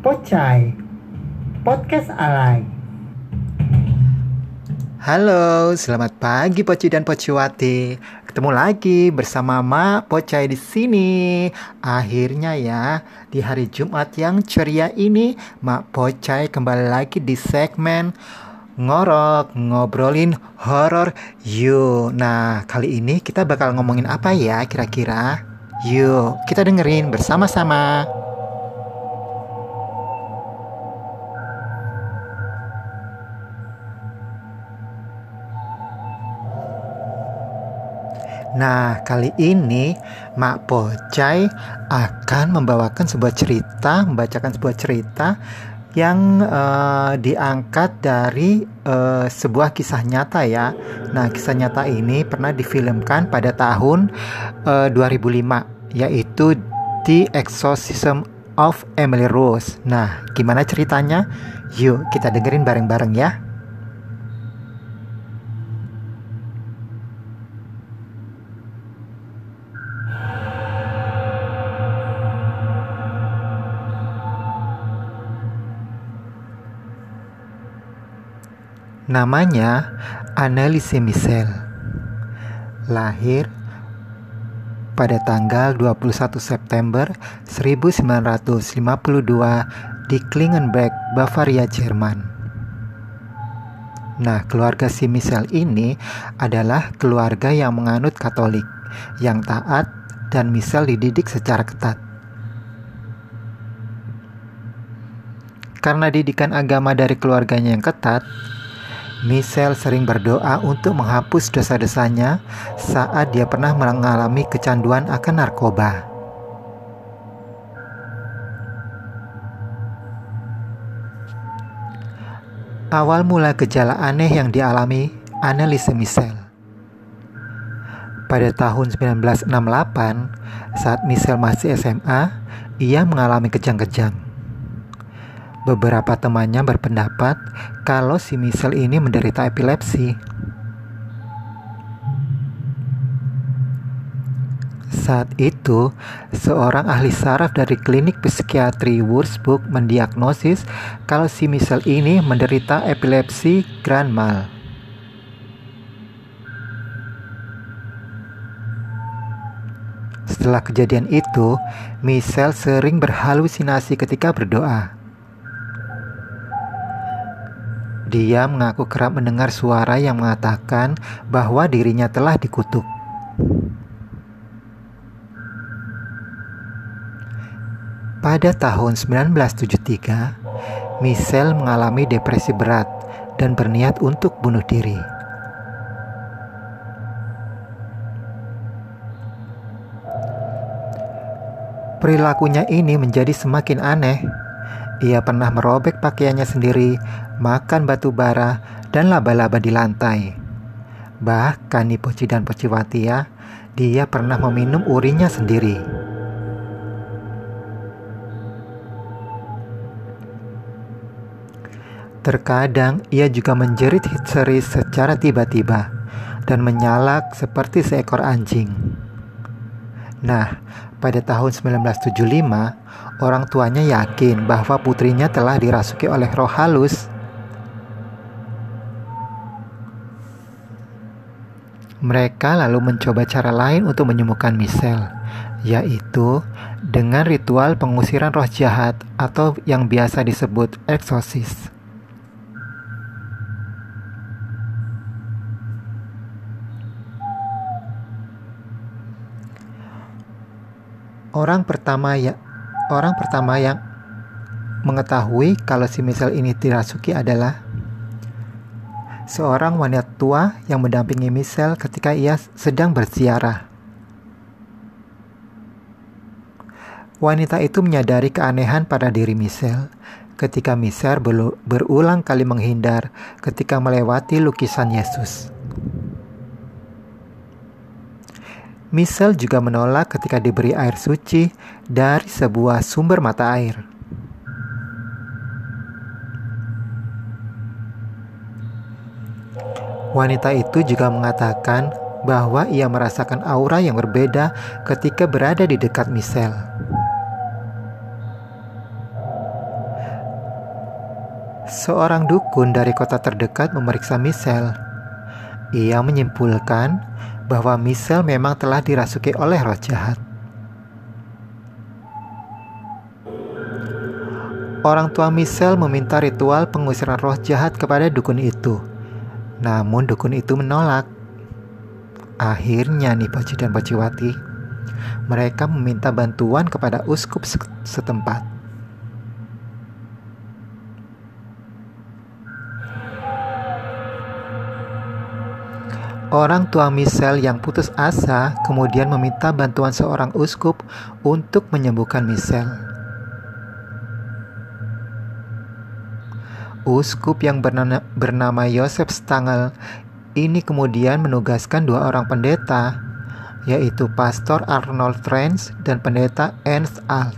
Pocai Podcast Alay Halo, selamat pagi Poci dan Pociwati. Ketemu lagi bersama Mak Pocai di sini. Akhirnya ya, di hari Jumat yang ceria ini, Mak Pocai kembali lagi di segmen ngorok ngobrolin horor yuk. Nah, kali ini kita bakal ngomongin apa ya kira-kira? Yuk, kita dengerin bersama-sama. Nah, kali ini Mak Pocai akan membawakan sebuah cerita, membacakan sebuah cerita yang uh, diangkat dari uh, sebuah kisah nyata ya. Nah, kisah nyata ini pernah difilmkan pada tahun uh, eh, 2005 yaitu The Exorcism of Emily Rose. Nah, gimana ceritanya? Yuk, kita dengerin bareng-bareng ya. Namanya Annelise Michel. Lahir pada tanggal 21 September 1952 di Klingenberg, Bavaria, Jerman. Nah, keluarga si Michel ini adalah keluarga yang menganut Katolik, yang taat dan Michel dididik secara ketat. Karena didikan agama dari keluarganya yang ketat, Michelle sering berdoa untuk menghapus dosa-dosanya saat dia pernah mengalami kecanduan akan narkoba. Awal mula gejala aneh yang dialami Annelise Michelle. Pada tahun 1968, saat Michelle masih SMA, ia mengalami kejang-kejang. Beberapa temannya berpendapat kalau si Michelle ini menderita epilepsi. Saat itu, seorang ahli saraf dari klinik psikiatri Würzburg mendiagnosis kalau si Michelle ini menderita epilepsi grand mal. Setelah kejadian itu, Michelle sering berhalusinasi ketika berdoa. Dia mengaku kerap mendengar suara yang mengatakan bahwa dirinya telah dikutuk. Pada tahun 1973, Michelle mengalami depresi berat dan berniat untuk bunuh diri. Perilakunya ini menjadi semakin aneh ia pernah merobek pakaiannya sendiri, makan batu bara, dan laba-laba di lantai. Bahkan di Poci dan Pociwati ya, dia pernah meminum urinnya sendiri. Terkadang ia juga menjerit histeris secara tiba-tiba dan menyalak seperti seekor anjing. Nah, pada tahun 1975, orang tuanya yakin bahwa putrinya telah dirasuki oleh roh halus. Mereka lalu mencoba cara lain untuk menyembuhkan Michelle, yaitu dengan ritual pengusiran roh jahat atau yang biasa disebut eksosis. Orang pertama ya Orang pertama yang mengetahui kalau si Michelle ini dirasuki adalah seorang wanita tua yang mendampingi Michelle ketika ia sedang berziarah. Wanita itu menyadari keanehan pada diri Michelle ketika Michelle berulang kali menghindar ketika melewati lukisan Yesus. Michelle juga menolak ketika diberi air suci dari sebuah sumber mata air. Wanita itu juga mengatakan bahwa ia merasakan aura yang berbeda ketika berada di dekat Michelle. Seorang dukun dari kota terdekat memeriksa Michelle. Ia menyimpulkan bahwa Michelle memang telah dirasuki oleh roh jahat. Orang tua Michelle meminta ritual pengusiran roh jahat kepada dukun itu. Namun dukun itu menolak. Akhirnya nih Paci dan Paciwati, mereka meminta bantuan kepada uskup setempat. Orang tua Michelle yang putus asa kemudian meminta bantuan seorang uskup untuk menyembuhkan Michelle. Uskup yang bernama, bernama Yosef Stangel ini kemudian menugaskan dua orang pendeta, yaitu Pastor Arnold Trench dan pendeta Ernst Alt.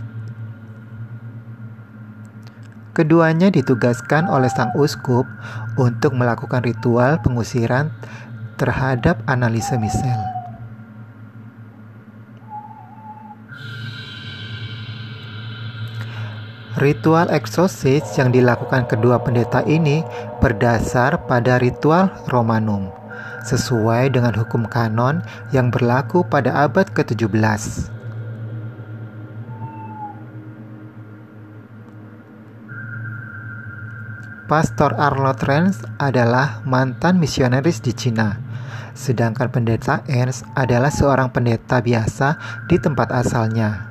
Keduanya ditugaskan oleh sang uskup untuk melakukan ritual pengusiran terhadap analisa Michel. Ritual eksosis yang dilakukan kedua pendeta ini berdasar pada ritual Romanum, sesuai dengan hukum kanon yang berlaku pada abad ke-17. Pastor Arnold Renz adalah mantan misionaris di Cina, sedangkan pendeta Ernst adalah seorang pendeta biasa di tempat asalnya.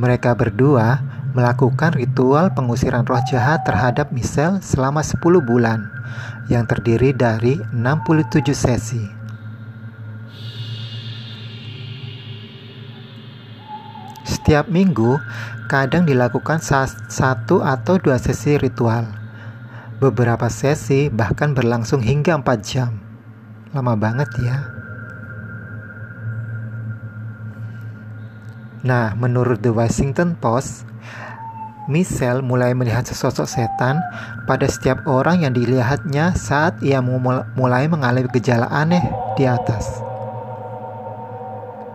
Mereka berdua melakukan ritual pengusiran roh jahat terhadap Michelle selama 10 bulan, yang terdiri dari 67 sesi. Setiap minggu, kadang dilakukan satu atau dua sesi ritual. Beberapa sesi bahkan berlangsung hingga 4 jam. Lama banget ya. Nah, menurut The Washington Post, Michelle mulai melihat sesosok setan pada setiap orang yang dilihatnya saat ia mulai mengalami gejala aneh di atas.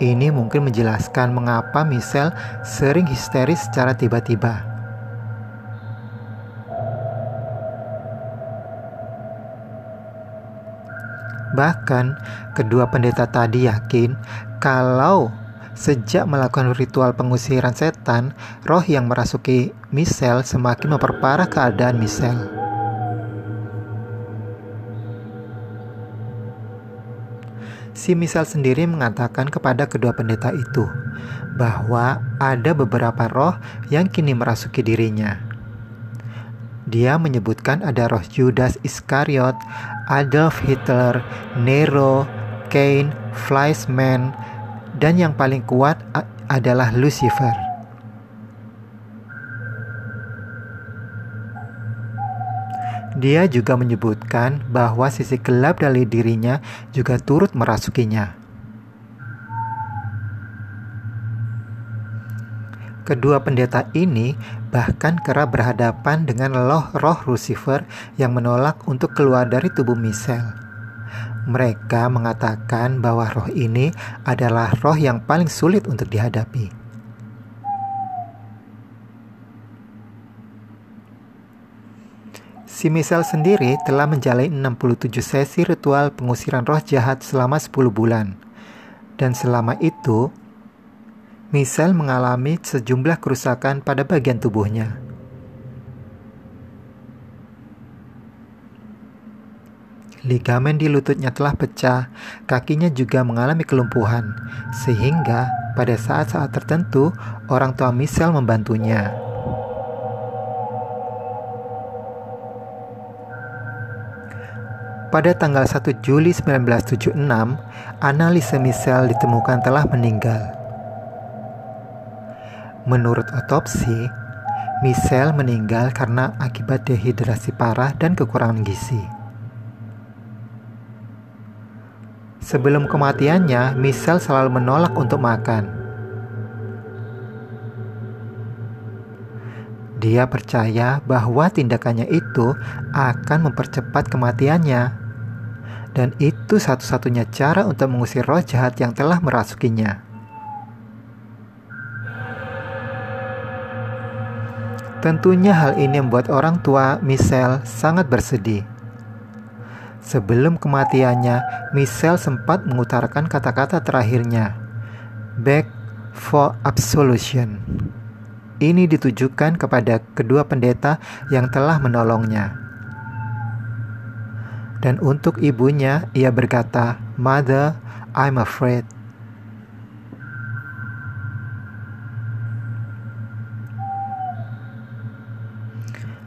Ini mungkin menjelaskan mengapa Michelle sering histeris secara tiba-tiba. Bahkan, kedua pendeta tadi yakin kalau sejak melakukan ritual pengusiran setan, roh yang merasuki Michelle semakin memperparah keadaan Michelle. Si Misal sendiri mengatakan kepada kedua pendeta itu bahwa ada beberapa roh yang kini merasuki dirinya. Dia menyebutkan ada roh Judas Iskariot, Adolf Hitler, Nero, Cain, Fleischmann, dan yang paling kuat adalah Lucifer. Dia juga menyebutkan bahwa sisi gelap dari dirinya juga turut merasukinya. Kedua pendeta ini bahkan kerap berhadapan dengan roh-roh Lucifer yang menolak untuk keluar dari tubuh Michelle. Mereka mengatakan bahwa roh ini adalah roh yang paling sulit untuk dihadapi. Si Misal sendiri telah menjalani 67 sesi ritual pengusiran roh jahat selama 10 bulan. Dan selama itu, Misal mengalami sejumlah kerusakan pada bagian tubuhnya. Ligamen di lututnya telah pecah, kakinya juga mengalami kelumpuhan, sehingga pada saat-saat tertentu orang tua Misal membantunya. Pada tanggal 1 Juli 1976, Annalise Michel ditemukan telah meninggal. Menurut otopsi, Michelle meninggal karena akibat dehidrasi parah dan kekurangan gizi. Sebelum kematiannya, Michelle selalu menolak untuk makan. Dia percaya bahwa tindakannya itu akan mempercepat kematiannya dan itu satu-satunya cara untuk mengusir roh jahat yang telah merasukinya. Tentunya hal ini membuat orang tua Michelle sangat bersedih. Sebelum kematiannya, Michelle sempat mengutarakan kata-kata terakhirnya, "Back for absolution." Ini ditujukan kepada kedua pendeta yang telah menolongnya. Dan untuk ibunya, ia berkata, "Mother, I'm afraid."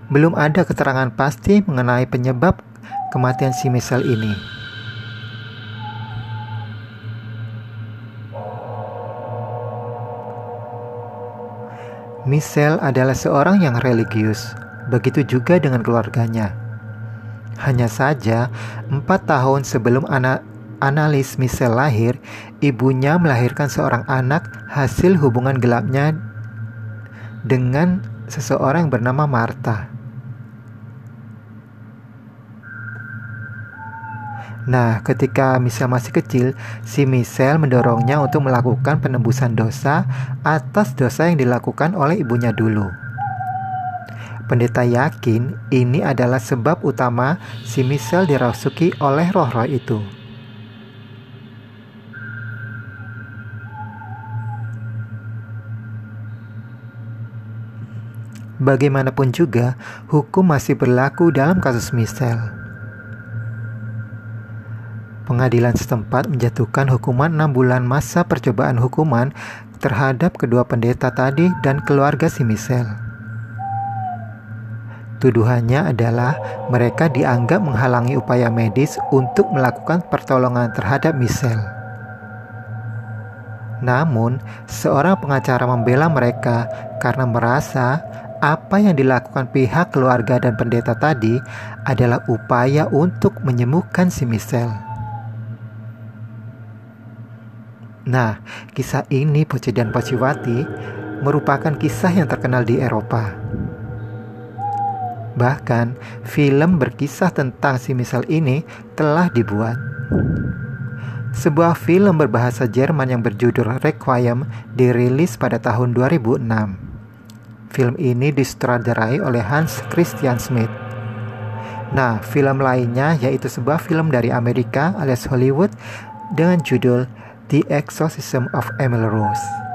Belum ada keterangan pasti mengenai penyebab kematian si Michelle ini. Michelle adalah seorang yang religius, begitu juga dengan keluarganya. Hanya saja, empat tahun sebelum anak analis Michelle lahir, ibunya melahirkan seorang anak hasil hubungan gelapnya dengan seseorang yang bernama Martha. Nah, ketika Michelle masih kecil, si Michelle mendorongnya untuk melakukan penembusan dosa atas dosa yang dilakukan oleh ibunya dulu. Pendeta yakin ini adalah sebab utama si Michelle dirasuki oleh roh-roh itu. Bagaimanapun juga, hukum masih berlaku dalam kasus Michelle. Pengadilan setempat menjatuhkan hukuman 6 bulan masa percobaan hukuman terhadap kedua pendeta tadi dan keluarga si Michelle. Tuduhannya adalah mereka dianggap menghalangi upaya medis untuk melakukan pertolongan terhadap Michelle. Namun, seorang pengacara membela mereka karena merasa apa yang dilakukan pihak keluarga dan pendeta tadi adalah upaya untuk menyembuhkan si Michelle. Nah, kisah ini Poci dan Pociwati merupakan kisah yang terkenal di Eropa. Bahkan, film berkisah tentang si misal ini telah dibuat. Sebuah film berbahasa Jerman yang berjudul Requiem dirilis pada tahun 2006. Film ini disutradarai oleh Hans Christian Smith. Nah, film lainnya yaitu sebuah film dari Amerika alias Hollywood dengan judul The Exorcism of Emily Rose.